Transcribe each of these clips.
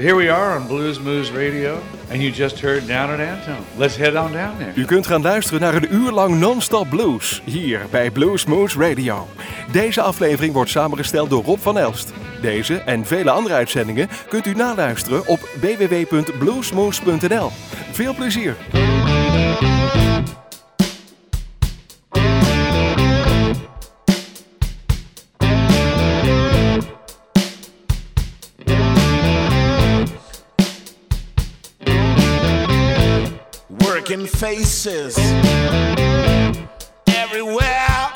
Here we are on Blues Moose Radio. And you just heard Down at Antone. Let's head on down there. U kunt gaan luisteren naar een uur lang non-stop blues. Hier bij Blues Moose Radio. Deze aflevering wordt samengesteld door Rob van Elst. Deze en vele andere uitzendingen kunt u naluisteren op www.bluesmoose.nl. Veel plezier! Faces everywhere,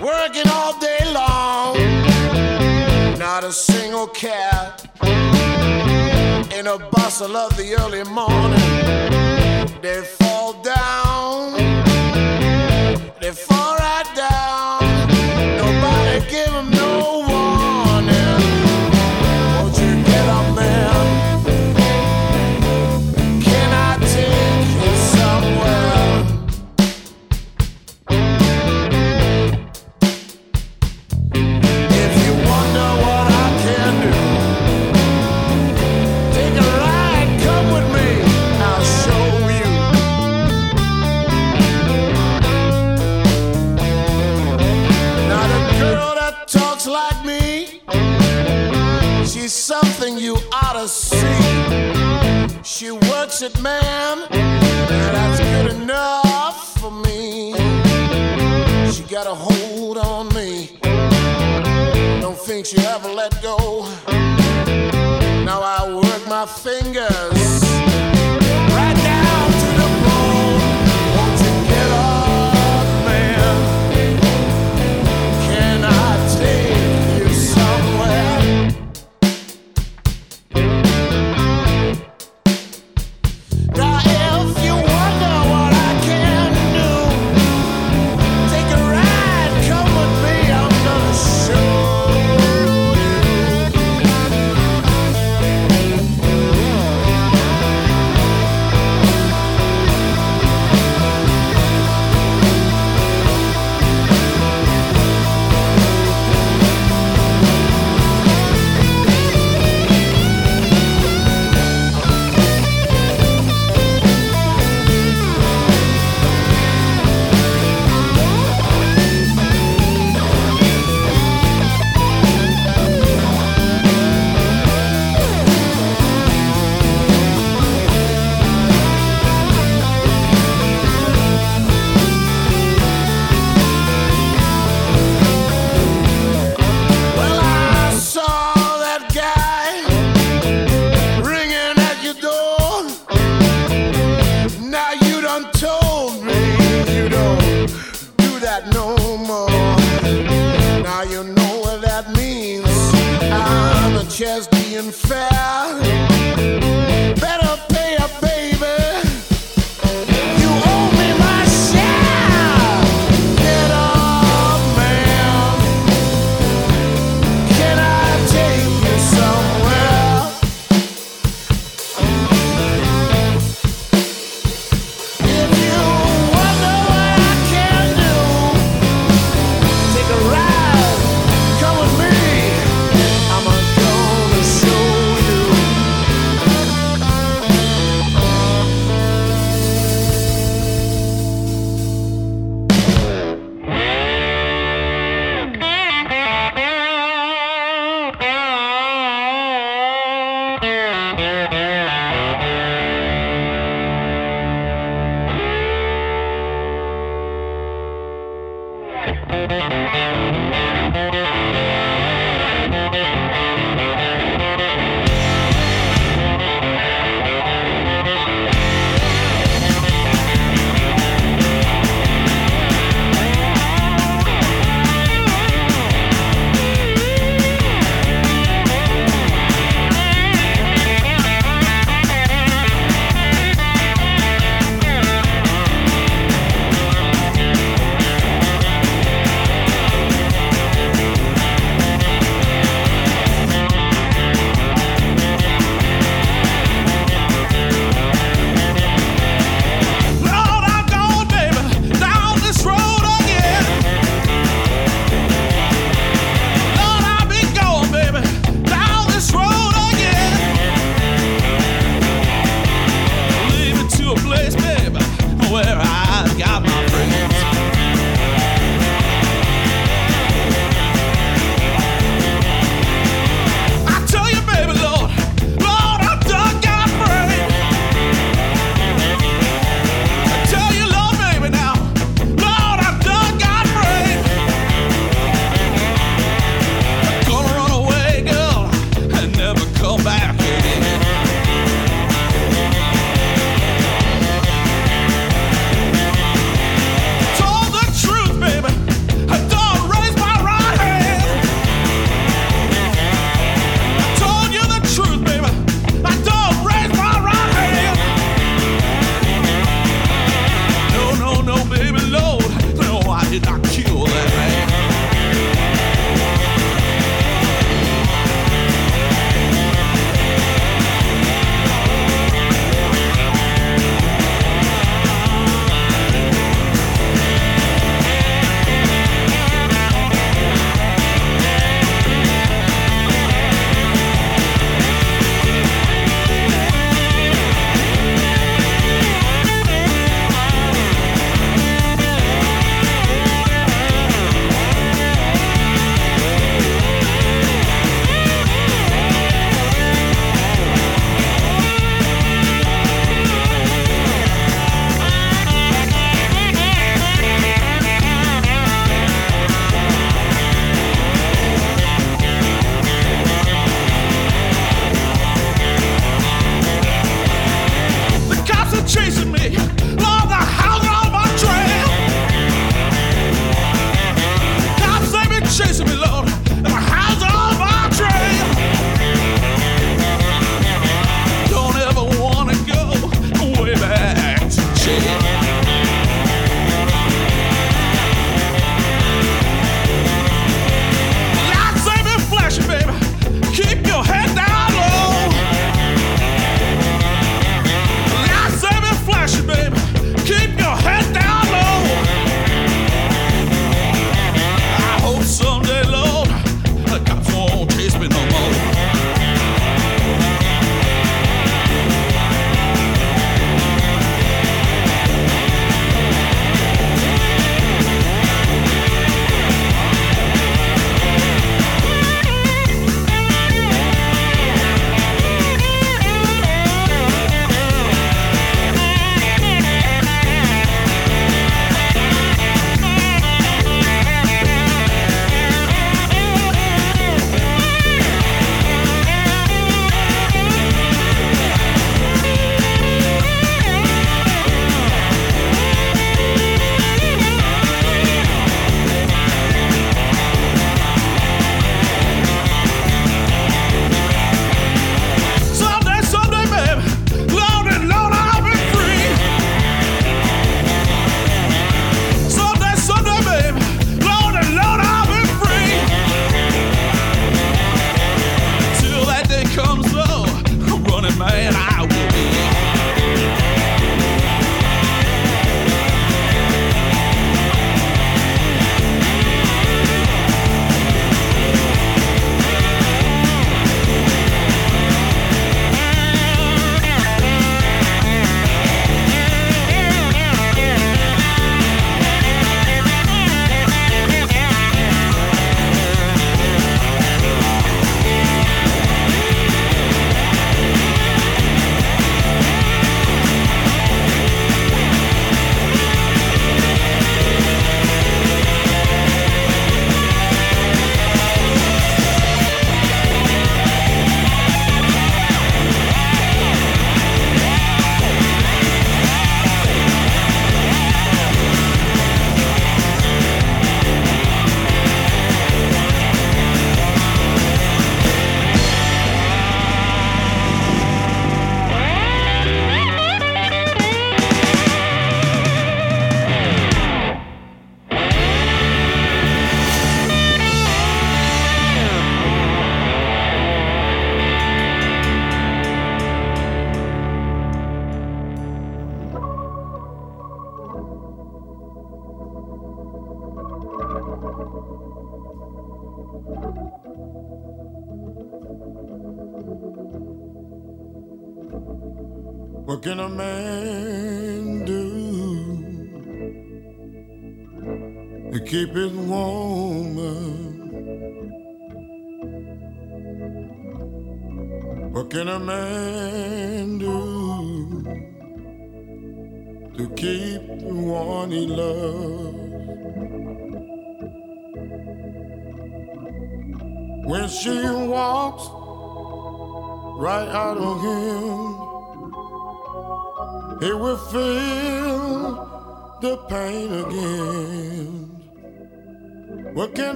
working all day long. Not a single cat in a bustle of the early morning. They She works it, man, that's good enough for me. She got a hold on me. Don't think she ever let go. Now I work my fingers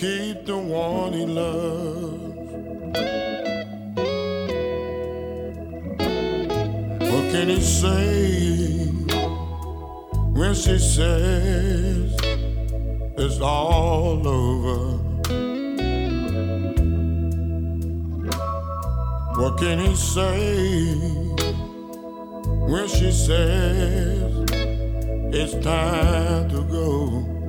keep the one he loves. What can he say when she says it's all over? What can he say when she says it's time to go?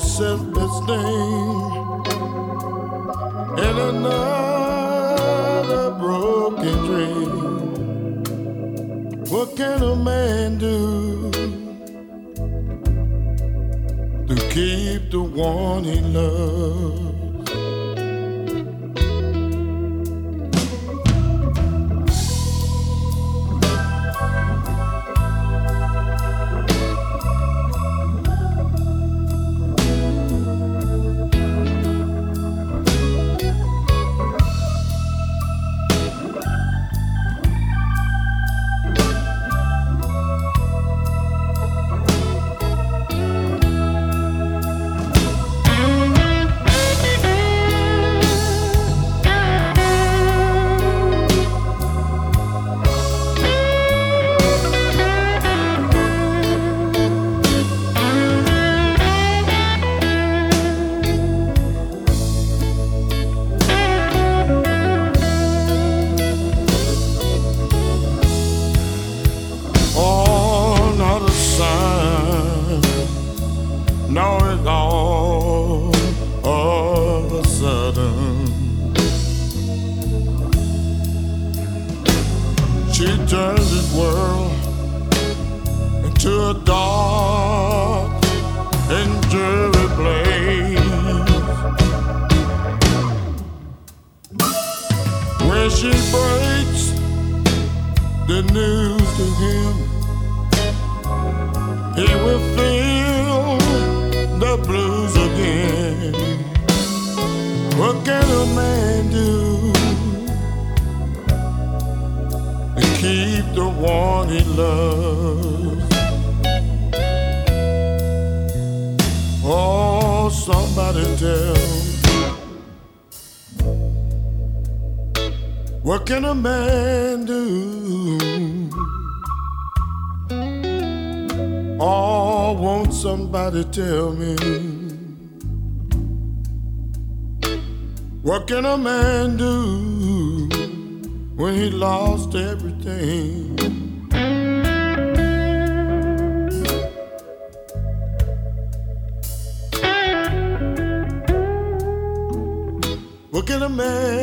His self-esteem in another broken dream. What can a man do to keep the one he loves? What can a man do to keep the one he loves? Oh, somebody tell me. What can a man do? Oh, won't somebody tell me? What can a man do when he lost everything? What can a man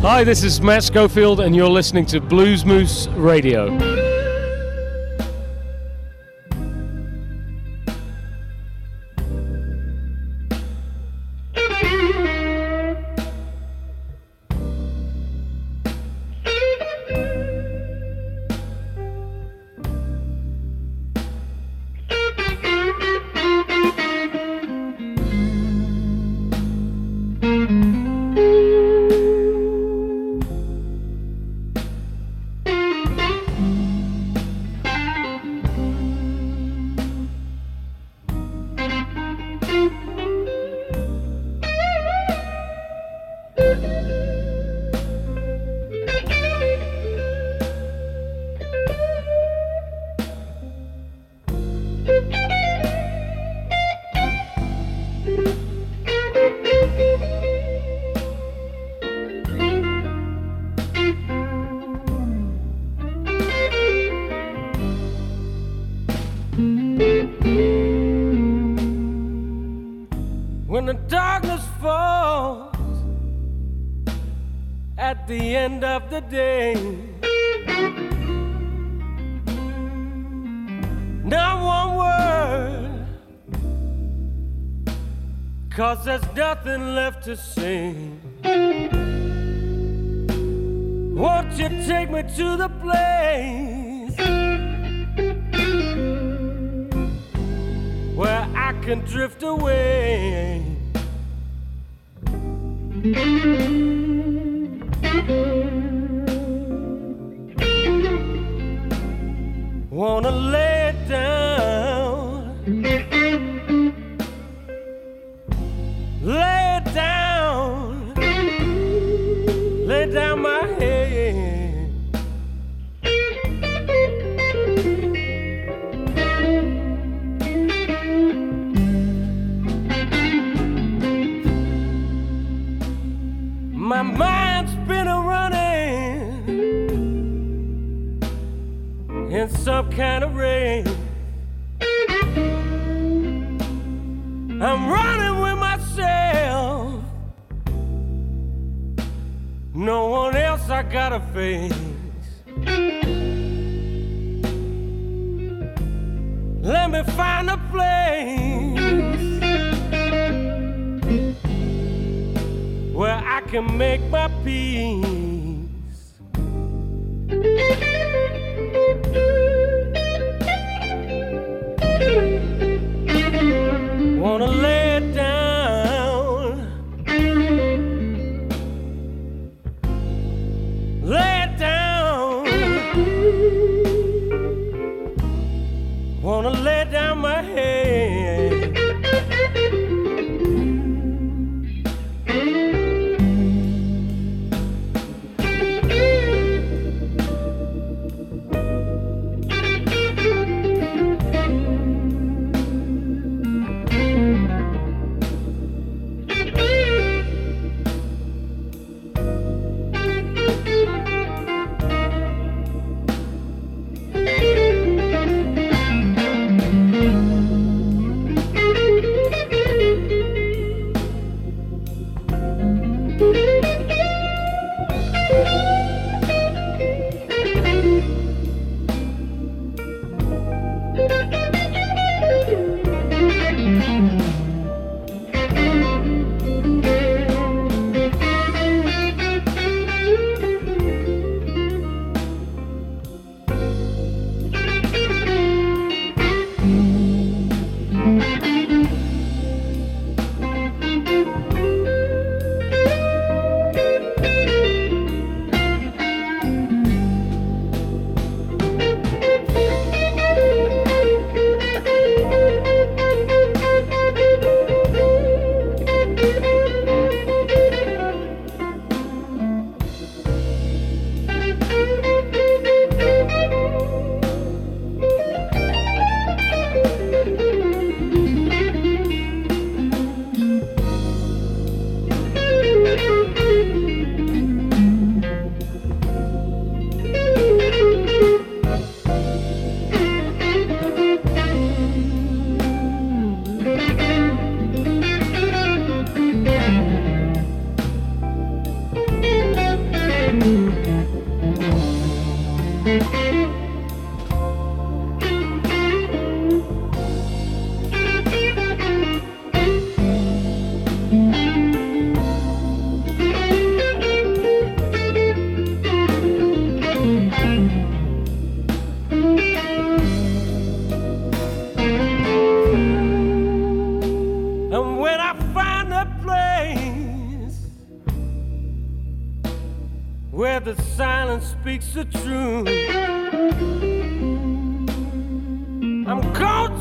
Hi, this is Matt Schofield, and you're listening to Blues Moose Radio.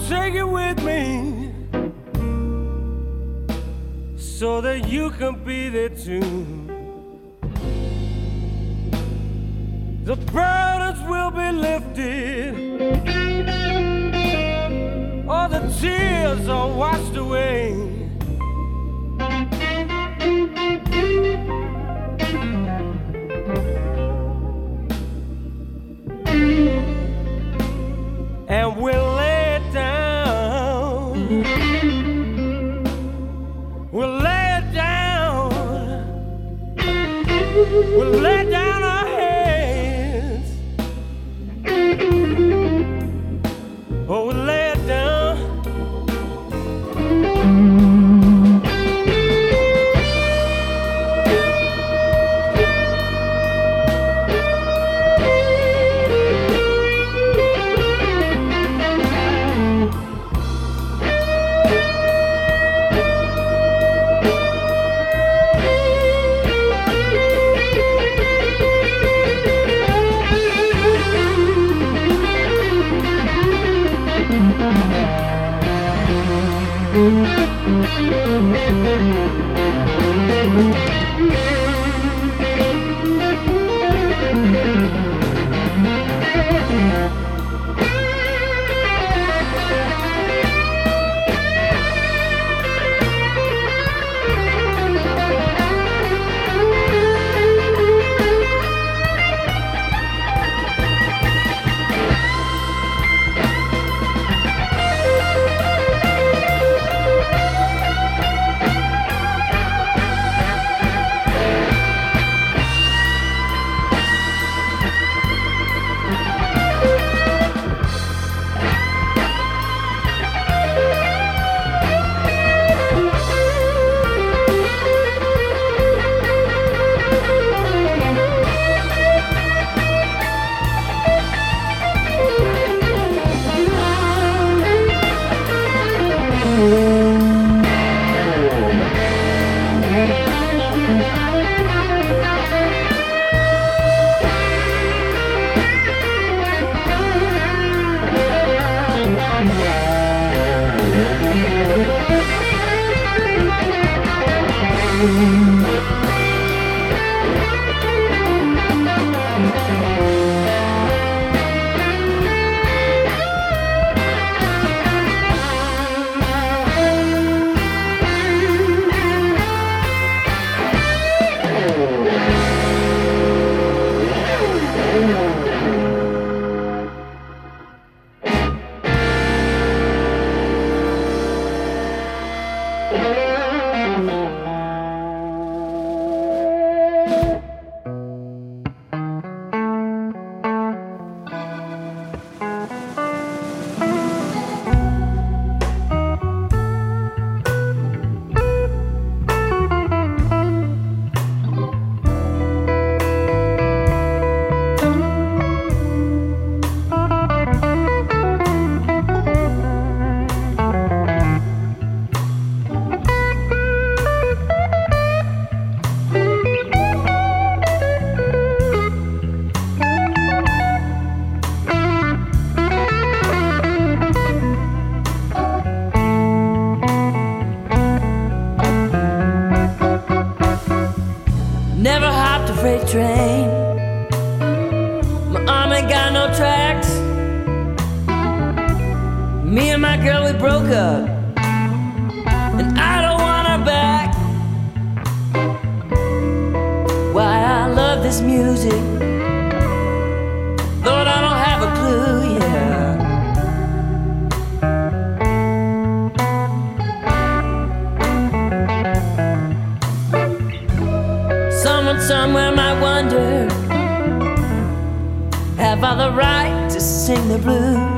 take it with me so that you can be there too. The burdens will be lifted, all the tears are washed away. And we'll will let down. strange. in the blue.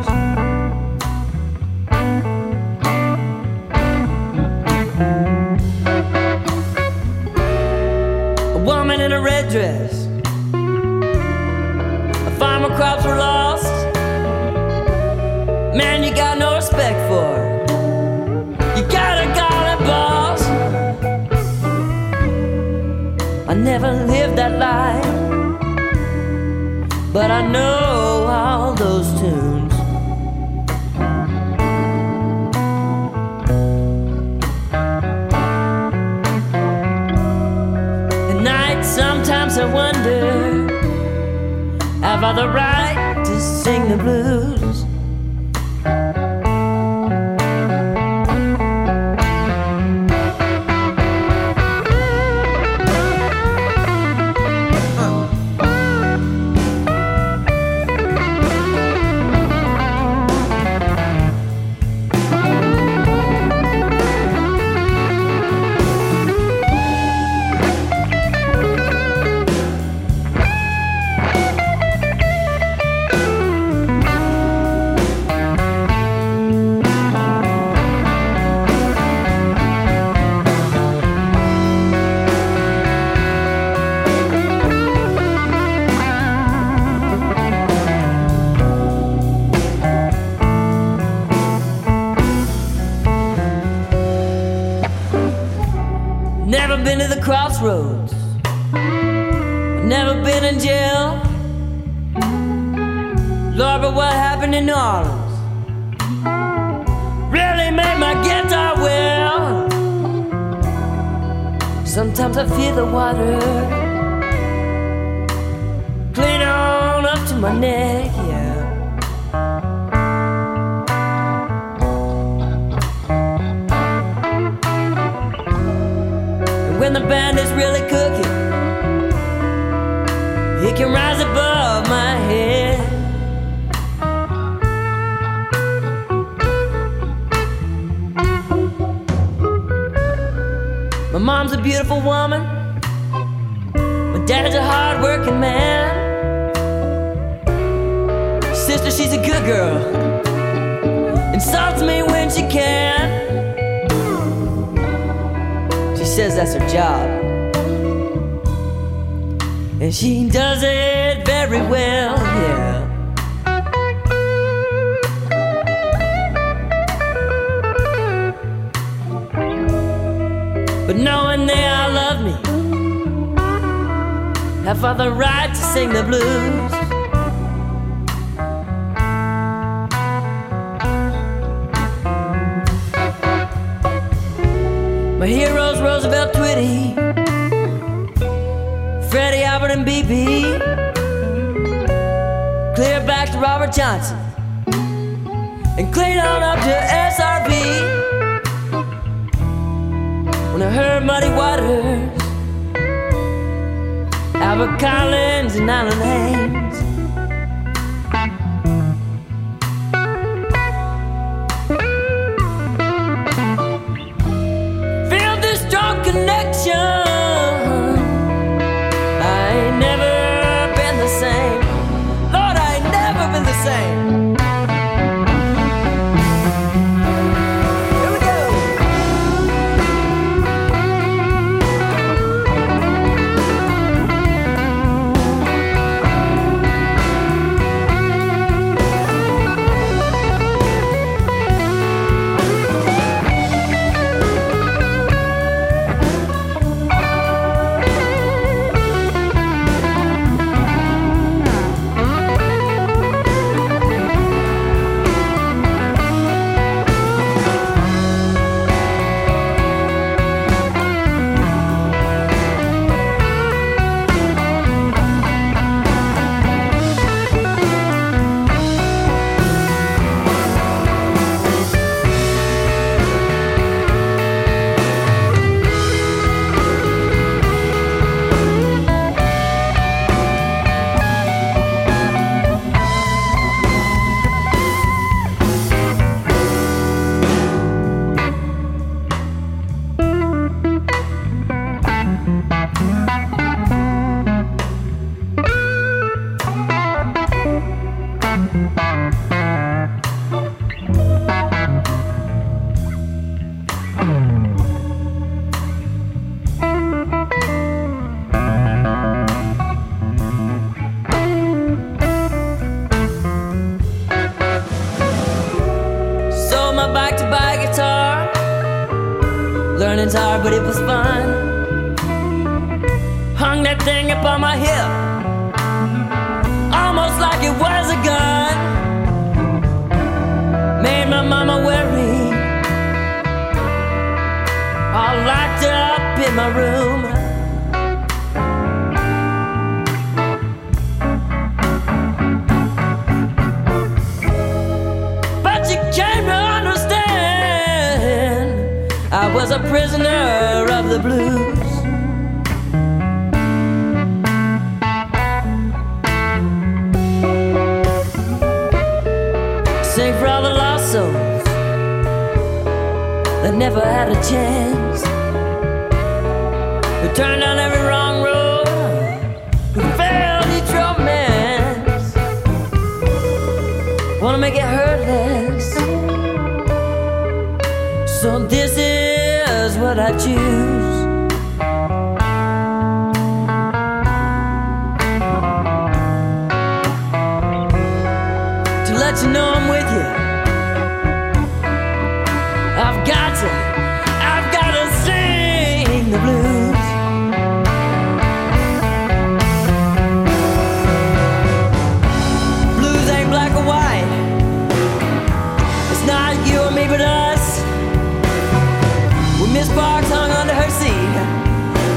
the water. blues. My heroes Roosevelt Twitty, Freddie Albert and B.B. Clear back to Robert Johnson and clean on up to SRV. When I heard Muddy Waters Albert Collins and Alan Hayes.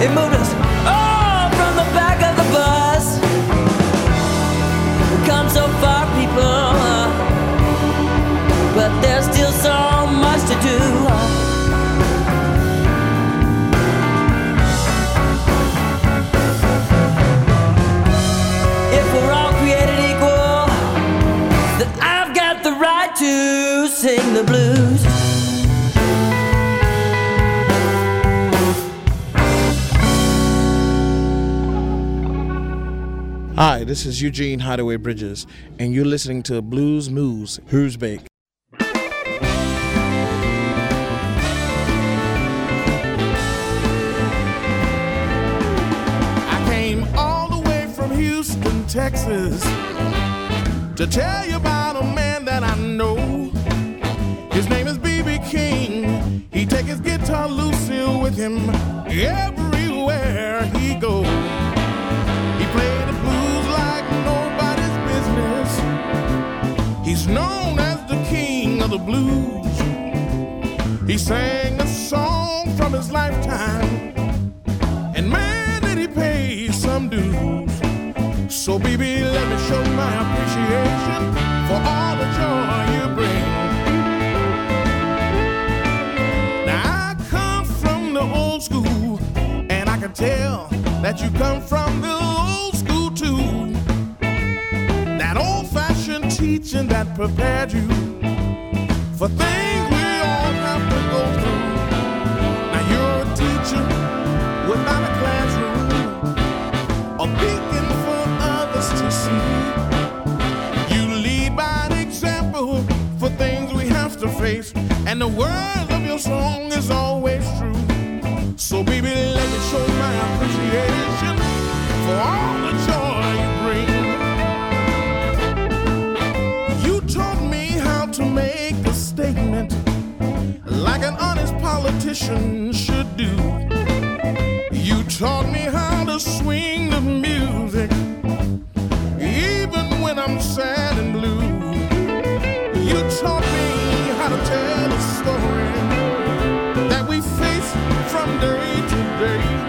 It Hi, this is Eugene Hideaway Bridges, and you're listening to Blues Moose Hersbeek. I came all the way from Houston, Texas, to tell you about a man that I know. His name is B.B. King. He take his guitar Lucille with him everywhere Known as the king of the blues. He sang a song from his lifetime. And man, did he pay some dues. So, baby, let me show my appreciation for all the joy you bring. Now, I come from the old school, and I can tell that you come from the teaching that prepared you for things we all have to go through. Now, you're a teacher without a classroom, a beacon for others to see. You lead by an example for things we have to face, and the words of your song politician should do. You taught me how to swing the music, even when I'm sad and blue. You taught me how to tell a story that we face from day to day.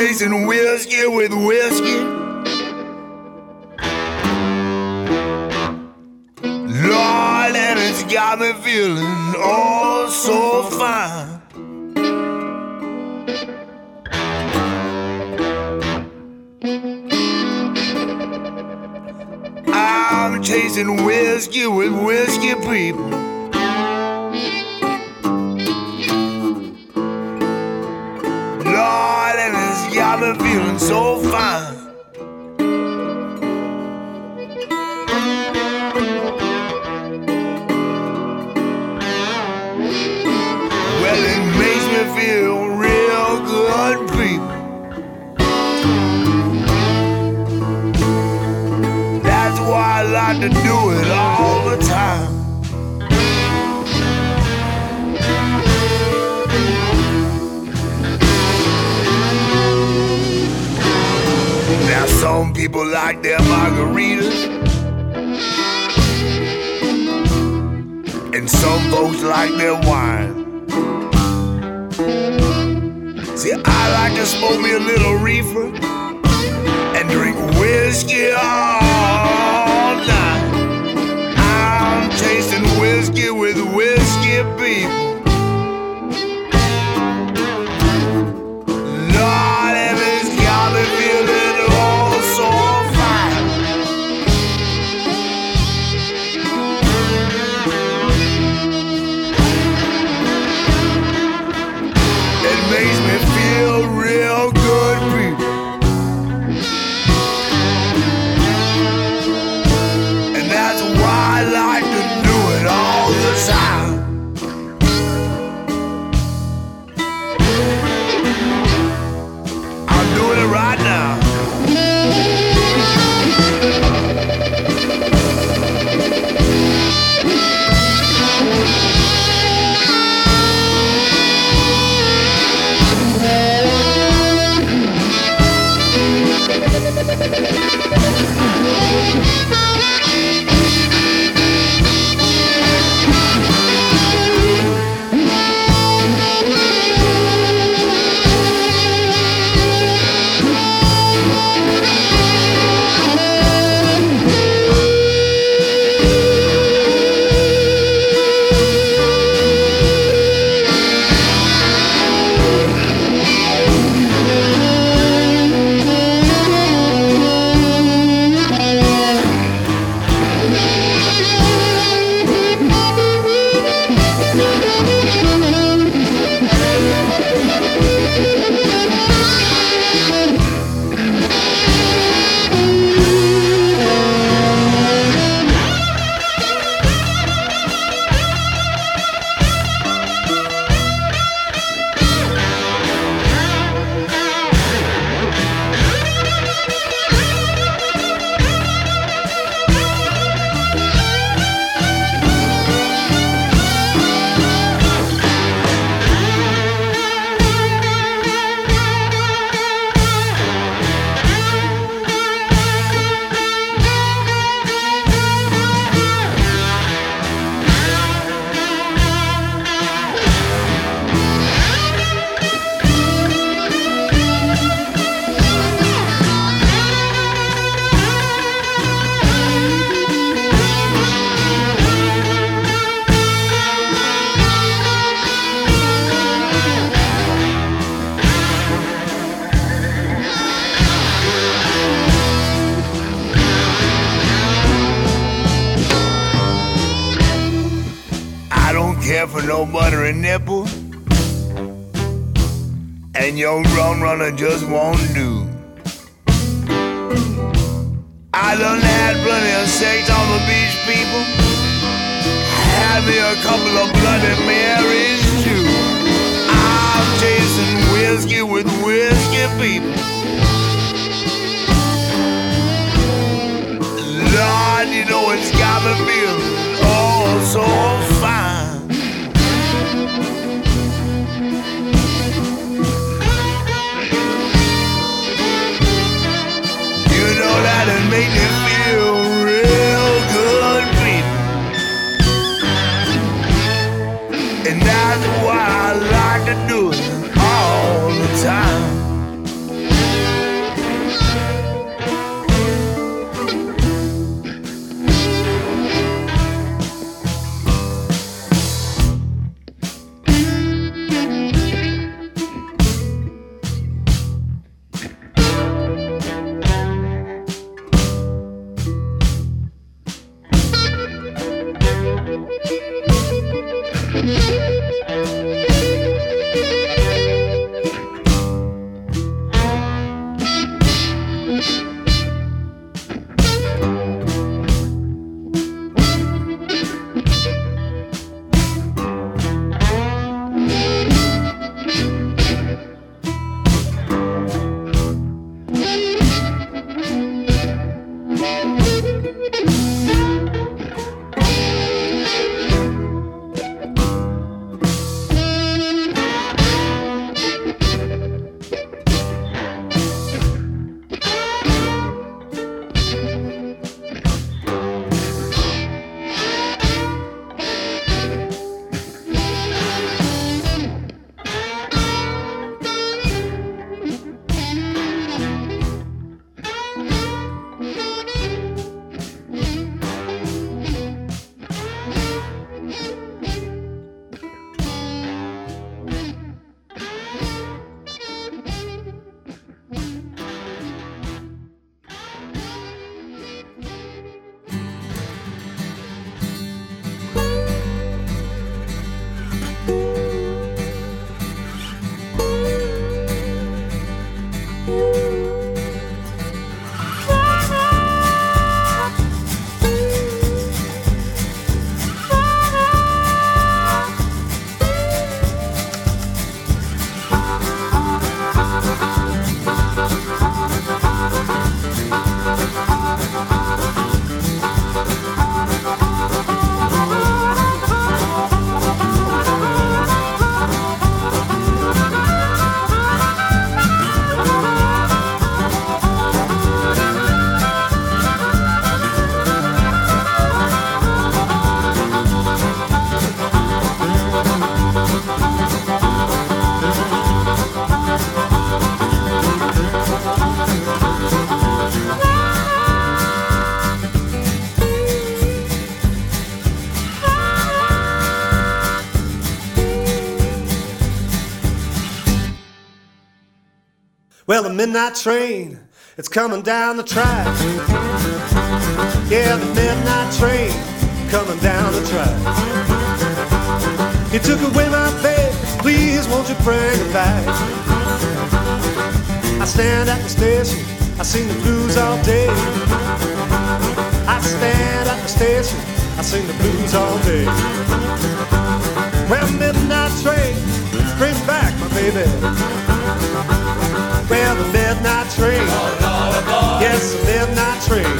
chasing whiskey with whiskey. Lord, and it's got me feeling oh so fine. I'm chasing whiskey with whiskey people. over. Some folks like their wine. See, I like to smoke me a little reefer and drink whiskey. makes me feel real good. Well, the midnight train, it's coming down the track. Yeah, the midnight train coming down the track. You took away my bed, please won't you bring it back? I stand at the station, I sing the blues all day. I stand at the station, I sing the blues all day. Well, midnight train, bring back my baby. Well, the midnight train. Yes, the midnight train.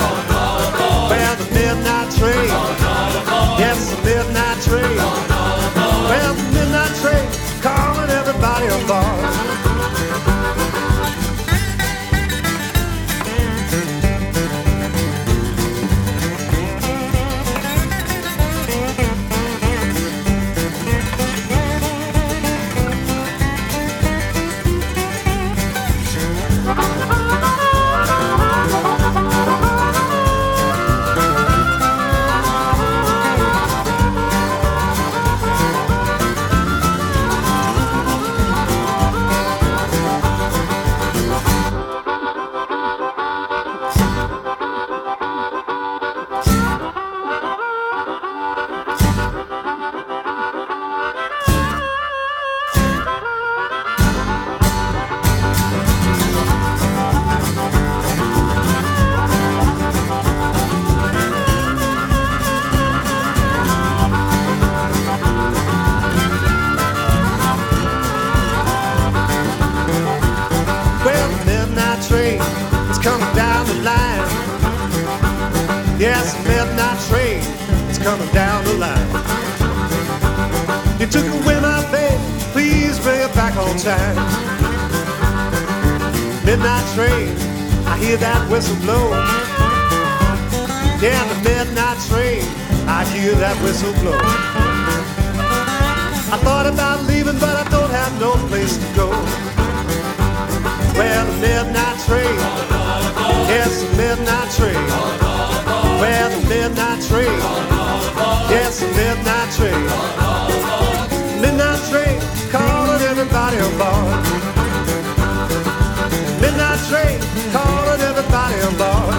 Well, the midnight train. Yes, the midnight train. Well, the midnight train calling everybody aboard. Time. Midnight train, I hear that whistle blow. Yeah, the midnight train, I hear that whistle blow. I thought about leaving, but I don't have no place to go. Well, the midnight train, yes, the midnight train. Well, the midnight train, yes, the midnight train. Aboard. Midnight train, calling everybody aboard.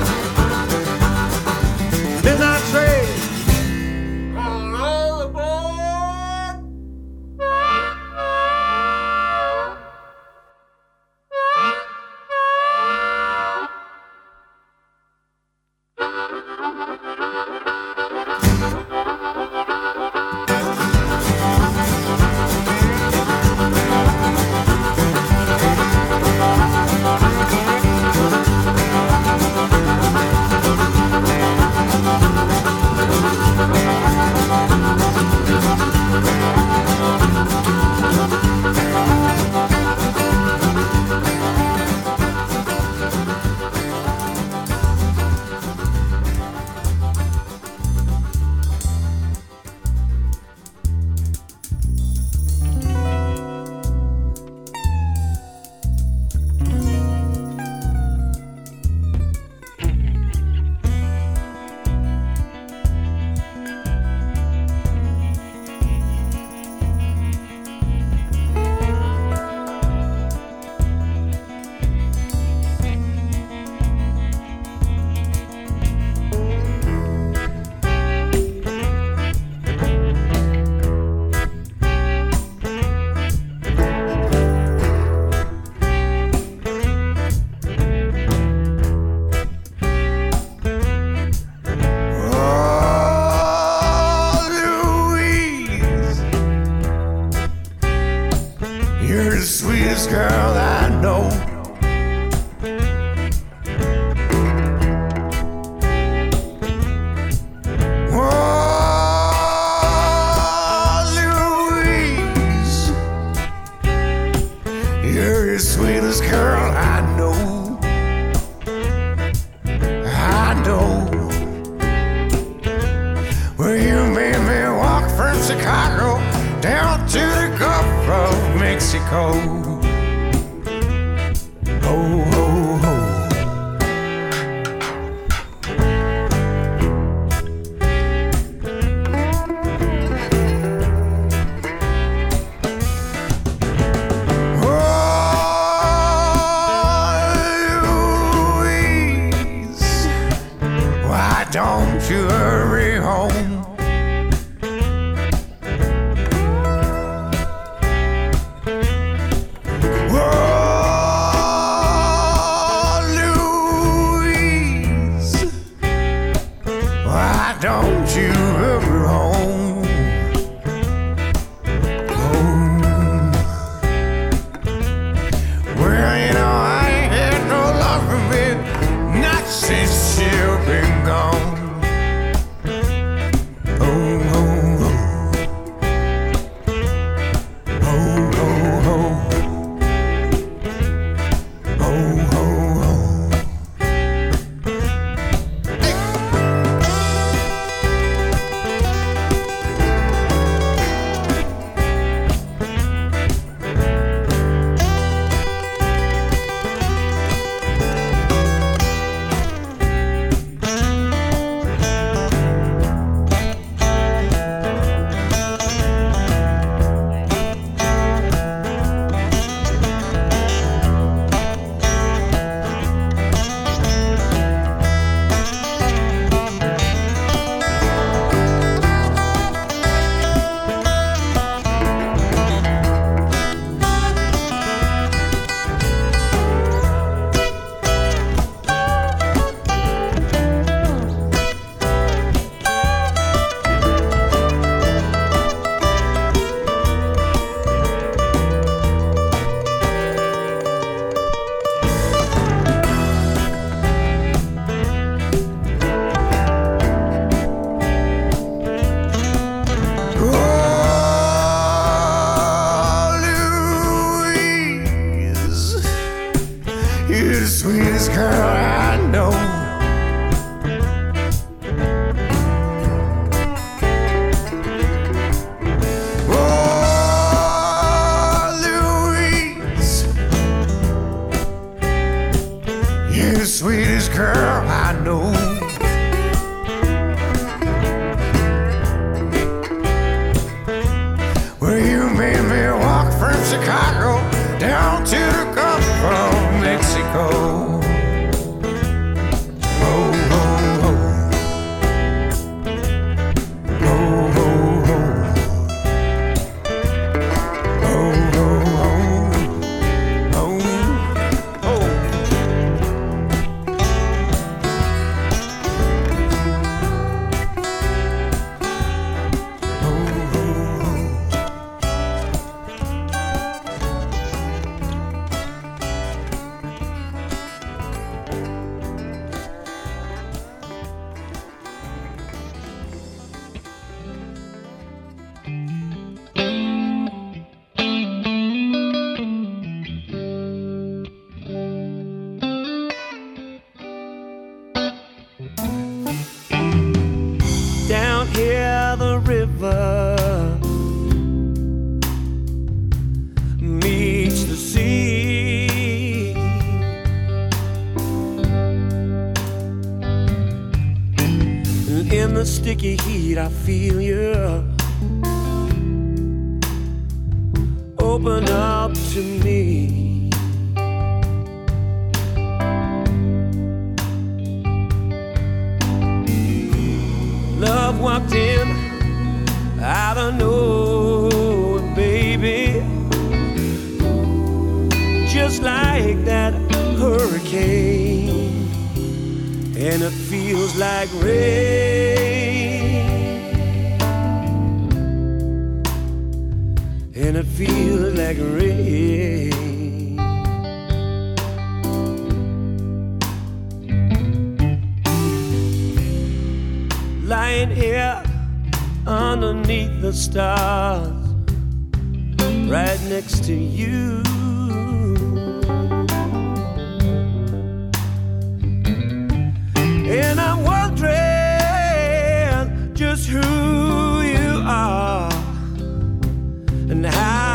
That hurricane. And it feels like rain. And it feels like rain. lying here underneath the stars, right next to you. And I'm wondering just who you are and how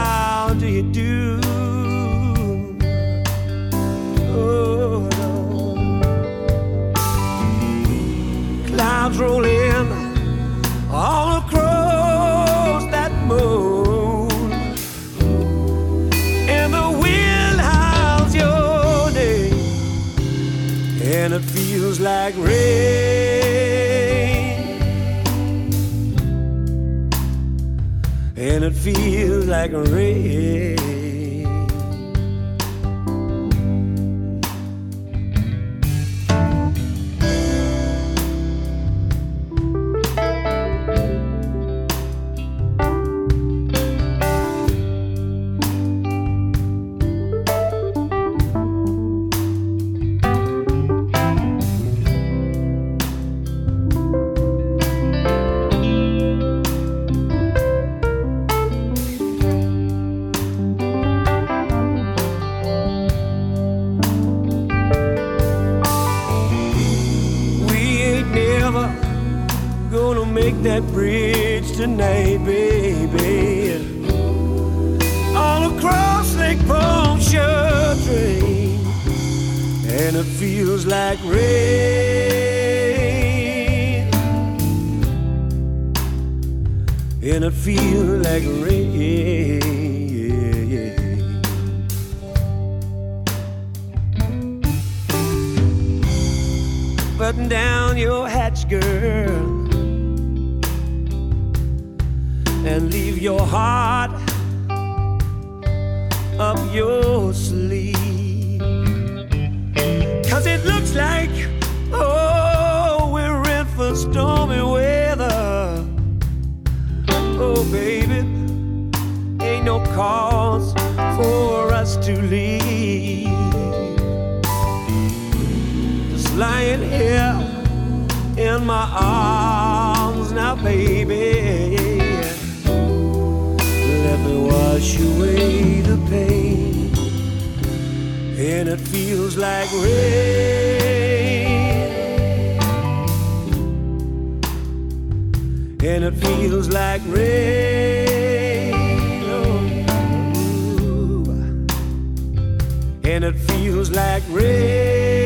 like rain, and it feels like rain. That bridge tonight, baby. All across Lake Pontchartrain, and it feels like rain, and it feels like rain. button down your hatch, girl, and leave your heart up your sleeve. Cause it looks like, oh, we're in for stormy weather. Oh, baby, ain't no cause for us to leave just lying here in my arms now, baby. Wash away the pain, and it feels like rain, and it feels like rain. Oh. and it feels like rain.